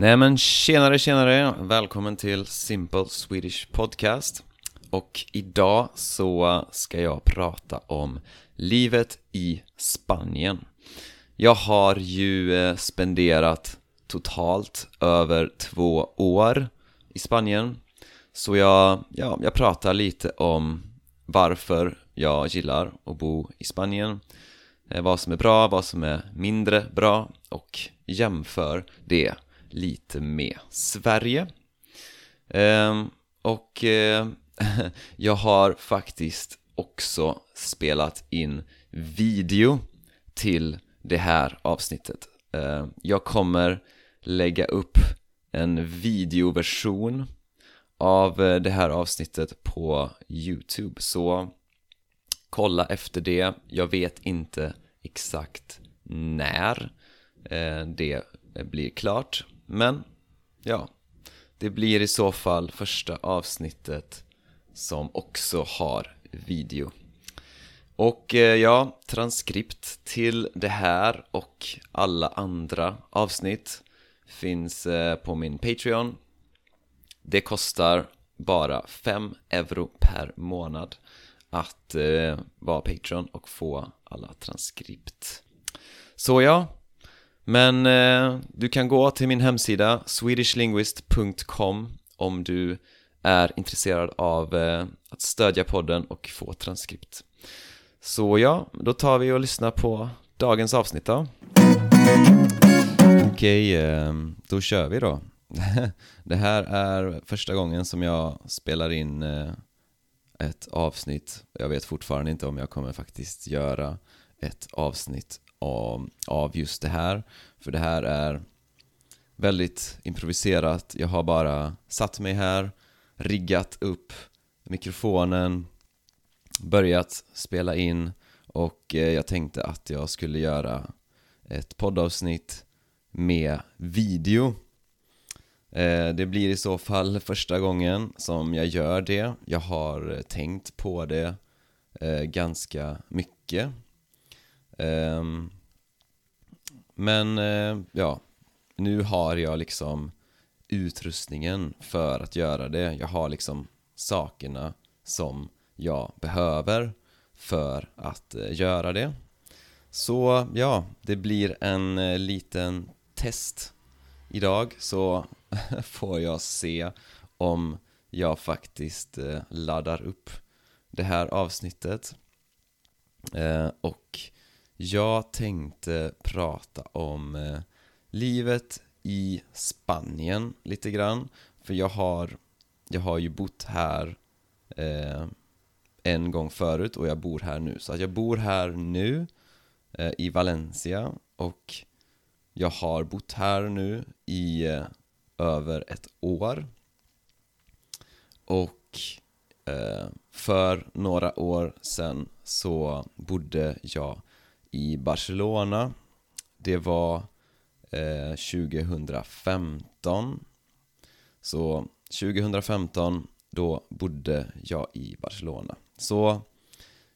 Nej men tjenare tjenare, välkommen till Simple Swedish Podcast. Och idag så ska jag prata om livet i Spanien. Jag har ju eh, spenderat totalt över två år i Spanien. Så jag, ja, jag pratar lite om varför jag gillar att bo i Spanien. Eh, vad som är bra, vad som är mindre bra och jämför det lite med Sverige. Ehm, och eh, jag har faktiskt också spelat in video till det här avsnittet. Ehm, jag kommer lägga upp en videoversion av eh, det här avsnittet på Youtube. Så kolla efter det. Jag vet inte exakt när eh, det blir klart men, ja. Det blir i så fall första avsnittet som också har video. Och eh, ja, transkript till det här och alla andra avsnitt finns eh, på min Patreon. Det kostar bara 5 euro per månad att eh, vara Patreon och få alla transkript. Så ja, men eh, du kan gå till min hemsida swedishlinguist.com om du är intresserad av eh, att stödja podden och få transkript. Så ja, då tar vi och lyssnar på dagens avsnitt då. Okej, eh, då kör vi då. Det här är första gången som jag spelar in eh, ett avsnitt. Jag vet fortfarande inte om jag kommer faktiskt göra ett avsnitt av, av just det här. För det här är väldigt improviserat. Jag har bara satt mig här, riggat upp mikrofonen, börjat spela in och eh, jag tänkte att jag skulle göra ett poddavsnitt med video. Eh, det blir i så fall första gången som jag gör det. Jag har eh, tänkt på det ganska mycket. Ehm, men eh, ja, nu har jag liksom utrustningen för att göra det. Jag har liksom sakerna som jag behöver för att eh, göra det. Så ja, det blir en eh, liten test idag så får jag se om jag faktiskt laddar upp det här avsnittet. Och jag tänkte prata om eh, livet i Spanien lite grann. För jag har, jag har ju bott här eh, en gång förut och jag bor här nu. Så att jag bor här nu eh, i Valencia och jag har bott här nu i eh, över ett år. Och eh, för några år sedan så bodde jag i Barcelona. Det var eh, 2015 Så 2015 då bodde jag i Barcelona. Så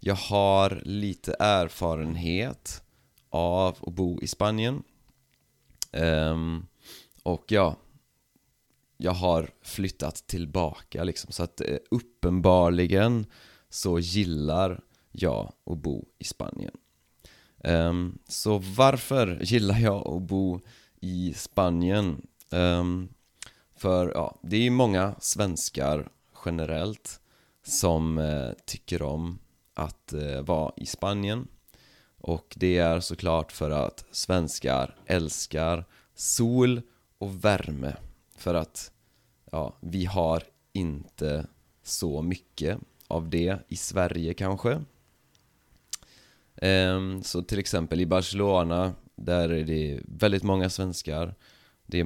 jag har lite erfarenhet av att bo i Spanien. Um, Och ja Jag har flyttat tillbaka liksom. Så att eh, uppenbarligen så gillar jag att bo i Spanien. Um, så varför gillar jag att bo i Spanien? Um, för ja, det är ju många svenskar generellt som uh, tycker om att uh, vara i Spanien. Och det är såklart för att svenskar älskar sol och värme. För att ja, vi har inte så mycket av det i Sverige kanske. Ehm, så till exempel i Barcelona, där är det väldigt många svenskar. Det,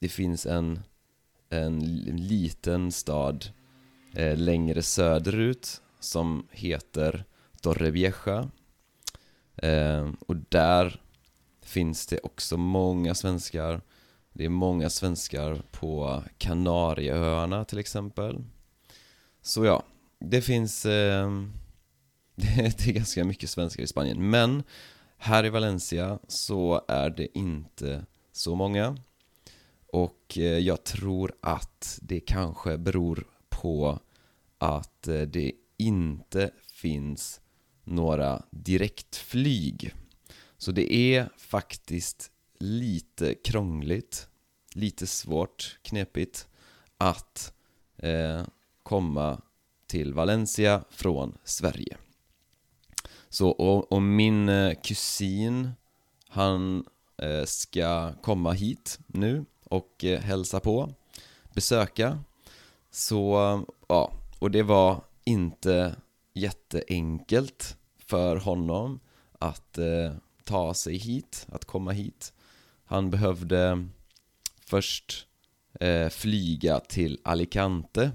det finns en, en liten stad eh, längre söderut som heter Torrevieja ehm, Och där finns det också många svenskar. Det är många svenskar på Kanarieöarna till exempel. Så ja, det finns eh, det är ganska mycket svenskar i Spanien Men här i Valencia så är det inte så många Och eh, jag tror att det kanske beror på att eh, det inte finns några direktflyg. Så det är faktiskt lite krångligt, lite svårt, knepigt att eh, komma till Valencia från Sverige. Så, och, och min eh, kusin, han eh, ska komma hit nu och eh, hälsa på, besöka. Så, ja, och det var inte jätteenkelt för honom att eh, ta sig hit, att komma hit. Han behövde först eh, flyga till Alicante,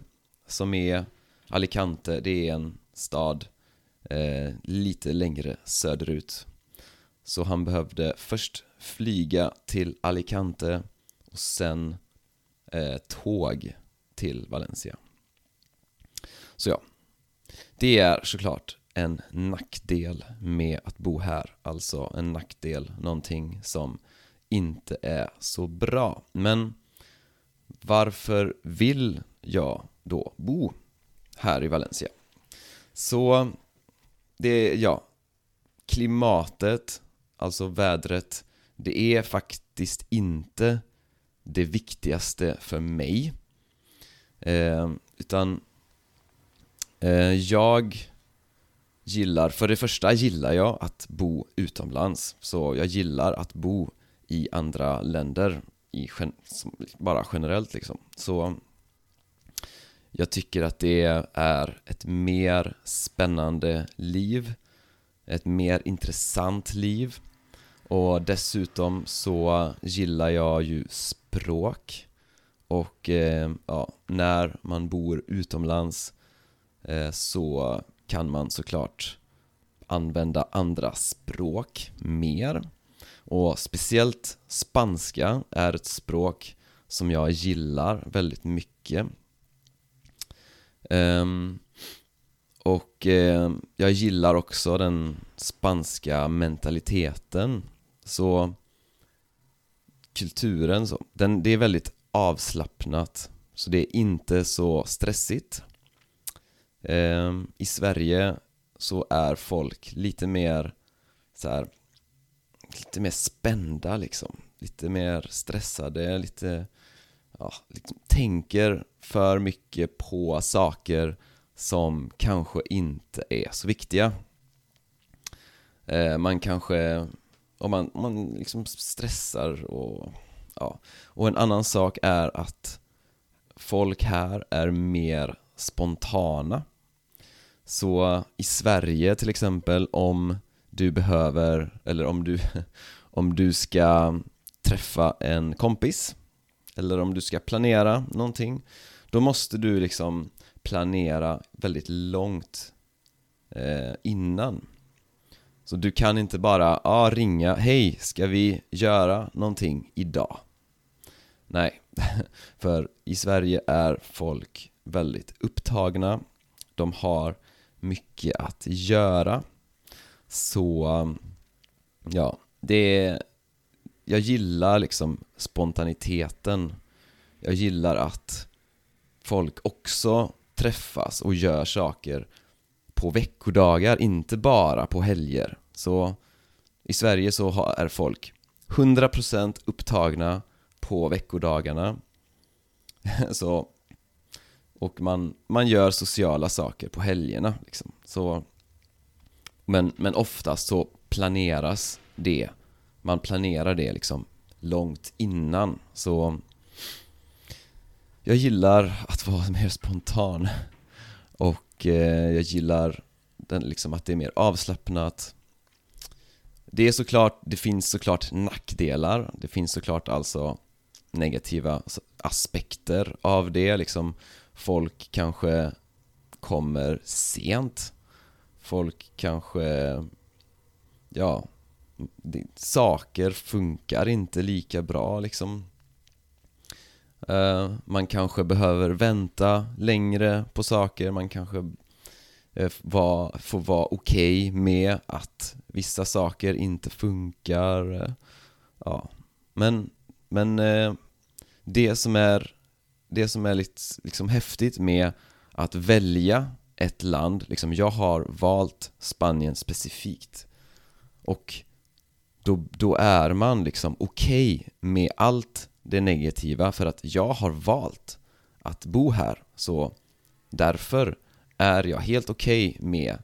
som är Alicante, det är en stad eh, lite längre söderut. Så han behövde först flyga till Alicante och sen eh, tåg till Valencia. Så ja, det är såklart en nackdel med att bo här, alltså en nackdel, någonting som inte är så bra. Men varför vill jag då bo här i Valencia? Så det är, ja, klimatet, alltså vädret, det är faktiskt inte det viktigaste för mig. Eh, utan eh, jag gillar, för det första gillar jag att bo utomlands. Så jag gillar att bo i andra länder, i, bara generellt liksom. Så jag tycker att det är ett mer spännande liv, ett mer intressant liv. Och dessutom så gillar jag ju språk. Och eh, ja, när man bor utomlands eh, så kan man såklart använda andra språk mer. Och speciellt spanska är ett språk som jag gillar väldigt mycket um, och eh, jag gillar också den spanska mentaliteten. Så kulturen så, den, det är väldigt avslappnat. Så det är inte så stressigt. Eh, I Sverige så är folk lite mer så här, lite mer spända liksom. Lite mer stressade, lite ja, liksom tänker för mycket på saker som kanske inte är så viktiga eh, man kanske om man, man liksom stressar och ja. Och en annan sak är att folk här är mer spontana. Så i Sverige till exempel om du behöver, eller om du, om du ska träffa en kompis eller om du ska planera någonting då måste du liksom planera väldigt långt eh, innan. Så du kan inte bara ah, ringa, hej, ska vi göra någonting idag? Nej, för i Sverige är folk väldigt upptagna. De har mycket att göra. Så, ja, det är, jag gillar liksom spontaniteten Jag gillar att folk också träffas och gör saker på veckodagar, inte bara på helger. Så i Sverige så är folk 100% upptagna på veckodagarna. så, och man, man gör sociala saker på helgerna liksom. Så, men, men oftast så planeras det. Man planerar det liksom långt innan. Så jag gillar att vara mer spontan. Och eh, jag gillar den, liksom att det är mer avslappnat Det är såklart, det finns såklart nackdelar Det finns såklart alltså negativa aspekter av det liksom Folk kanske kommer sent Folk kanske, ja det, Saker funkar inte lika bra liksom. Uh, man kanske behöver vänta längre på saker, man kanske uh, var, får vara okej okay med att vissa saker inte funkar. Uh, Ja, men, men eh, det som är, det som är lite liksom häftigt med att välja ett land, liksom jag har valt Spanien specifikt. Och då, då är man liksom okej okay med allt det negativa för att jag har valt att bo här. Så därför är jag helt okej okay med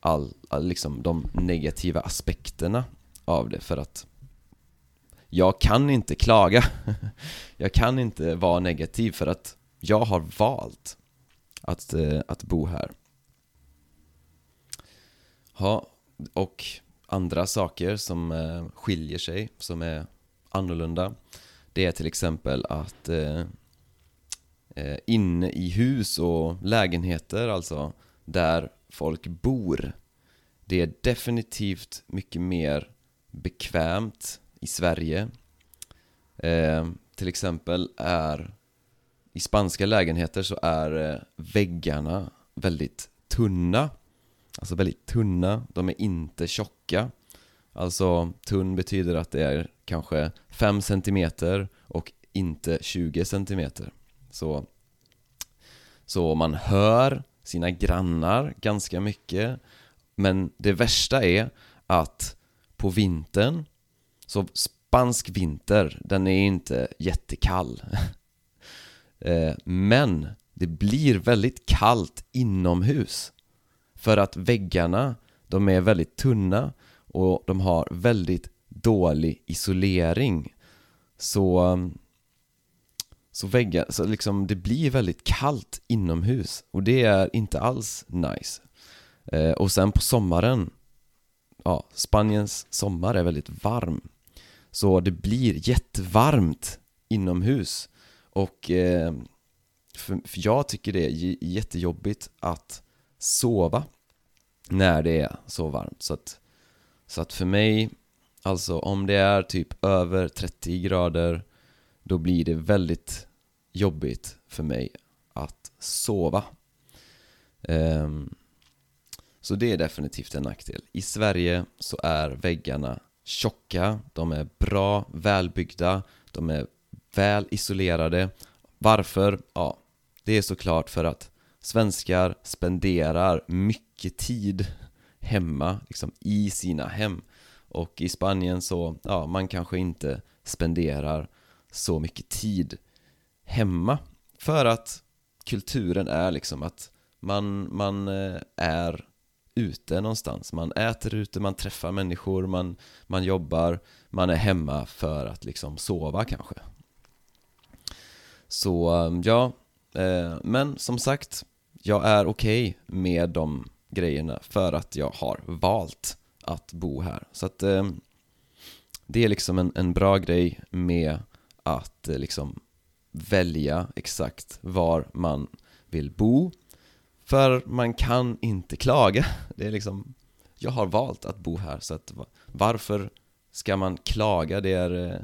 all, all, liksom de negativa aspekterna av det för att jag kan inte klaga. Jag kan inte vara negativ för att jag har valt att, eh, att bo här. Ja, och andra saker som eh, skiljer sig, som är annorlunda. Det är till exempel att eh, eh, inne i hus och lägenheter alltså där folk bor Det är definitivt mycket mer bekvämt i Sverige. Eh, Till exempel är i spanska lägenheter så är eh, väggarna väldigt tunna. Alltså väldigt tunna, de är inte tjocka. Alltså tunn betyder att det är kanske 5 cm och inte 20 cm Så, så man hör sina grannar ganska mycket. Men det värsta är att på vintern Så spansk vinter, den är inte jättekall. Eh, men det blir väldigt kallt inomhus. För att väggarna, de är väldigt tunna och de har väldigt dålig isolering. Så så väggar, så liksom det blir väldigt kallt inomhus och det är inte alls nice. Eh, Och sen på sommaren Ja, Spaniens sommar är väldigt varm. Så det blir jättevarmt inomhus Och eh, för, för jag tycker det är jättejobbigt att sova när det är så varmt. Så att, så att för mig Alltså om det är typ över 30 grader Då blir det väldigt jobbigt för mig att sova. Um, Så det är definitivt en nackdel. I Sverige så är väggarna tjocka, de är bra, välbyggda, de är väl isolerade. Varför? Ja, det är såklart för att svenskar spenderar mycket tid hemma, liksom i sina hem. Och i Spanien så, ja, man kanske inte spenderar så mycket tid hemma. För att kulturen är liksom att man, man eh, är ute någonstans. Man äter ute, man träffar människor, man, man jobbar Man är hemma för att liksom sova kanske. Så eh, ja, eh, men som sagt jag är okej okay med de grejerna för att jag har valt att bo här. Så att eh, det är liksom en, en bra grej med att eh, liksom välja exakt var man vill bo. För man kan inte klaga. Det är liksom Jag har valt att bo här så att varför ska man klaga? Det är, eh,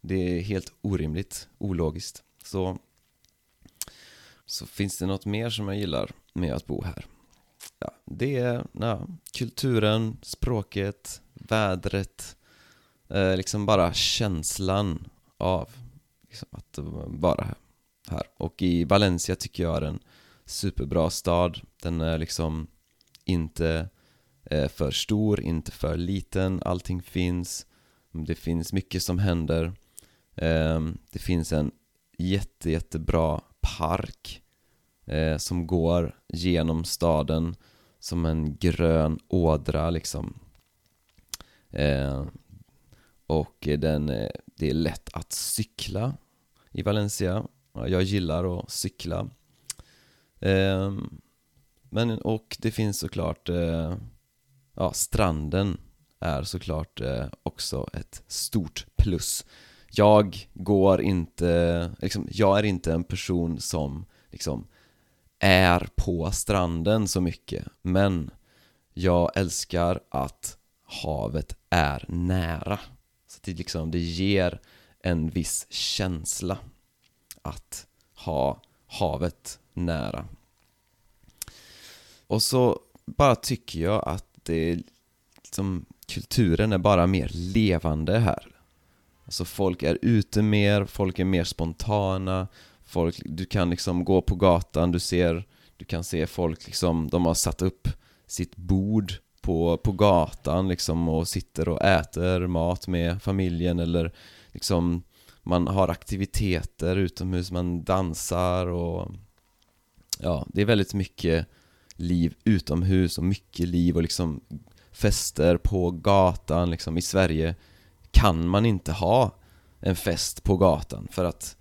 det är helt orimligt, ologiskt. Så så finns det något mer som jag gillar med att bo här? Ja, det är ja, kulturen, språket, vädret eh, Liksom bara känslan av liksom, att vara här. Och i Valencia tycker jag är en superbra stad. Den är liksom inte eh, för stor, inte för liten, allting finns. Det finns mycket som händer. Eh, Det finns en jätte, jättebra park eh, som går genom staden som en grön ådra liksom. Eh, och den, eh, det är lätt att cykla i Valencia. Jag gillar att cykla. Eh, Men, och det finns såklart eh, Ja, stranden är såklart eh, också ett stort plus. Jag går inte, liksom, jag är inte en person som liksom är på stranden så mycket Men jag älskar att havet är nära Så det, liksom, det ger en viss känsla att ha havet nära. Och så bara tycker jag att det liksom, kulturen är bara mer levande här. Alltså folk är ute mer, folk är mer spontana. Folk, du kan liksom gå på gatan, du ser Du kan se folk liksom, de har satt upp sitt bord på, på gatan liksom och sitter och äter mat med familjen eller liksom Man har aktiviteter utomhus, man dansar och Ja, det är väldigt mycket liv utomhus och mycket liv och liksom fester på gatan liksom i Sverige kan man inte ha en fest på gatan för att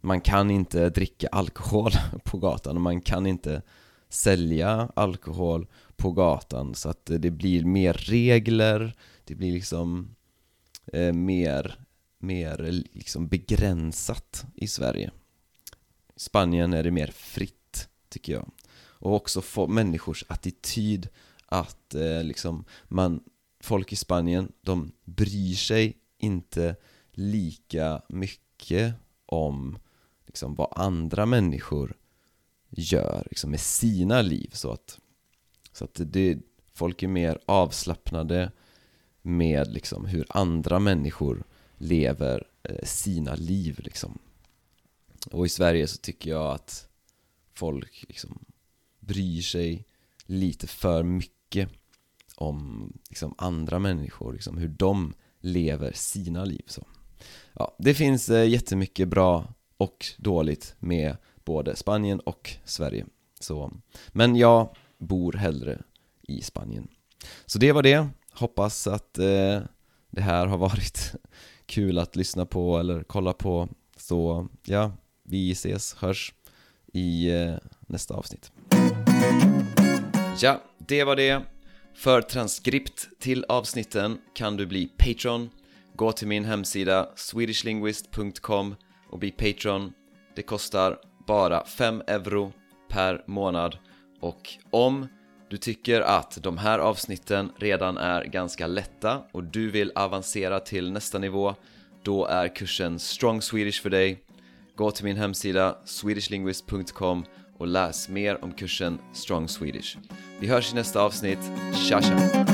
man kan inte dricka alkohol på gatan och man kan inte sälja alkohol på gatan. Så att det blir mer regler, det blir liksom eh, mer, mer liksom begränsat i Sverige. I Spanien är det mer fritt, tycker jag. Och också få människors attityd att eh, liksom man, folk i Spanien, de bryr sig inte lika mycket om liksom, vad andra människor gör liksom, med sina liv så att, så att det, folk är mer avslappnade med liksom, hur andra människor lever eh, sina liv liksom. Och i Sverige så tycker jag att folk liksom bryr sig lite för mycket om liksom, andra människor, liksom, hur de lever sina liv så. Ja, det finns eh, jättemycket bra och dåligt med både Spanien och Sverige så, Men jag bor hellre i Spanien. Så det var det, hoppas att eh, det här har varit kul att lyssna på eller kolla på. Så ja, vi ses, hörs i eh, nästa avsnitt. Ja, det var det för transkript till avsnitten kan du bli Patreon. Gå till min hemsida swedishlinguist.com och bli Patreon. Det kostar bara 5 euro per månad och om du tycker att de här avsnitten redan är ganska lätta och du vill avancera till nästa nivå då är kursen Strong Swedish för dig. Gå till min hemsida swedishlinguist.com och läs mer om kursen Strong Swedish. Vi hörs i nästa avsnitt. Tja tja!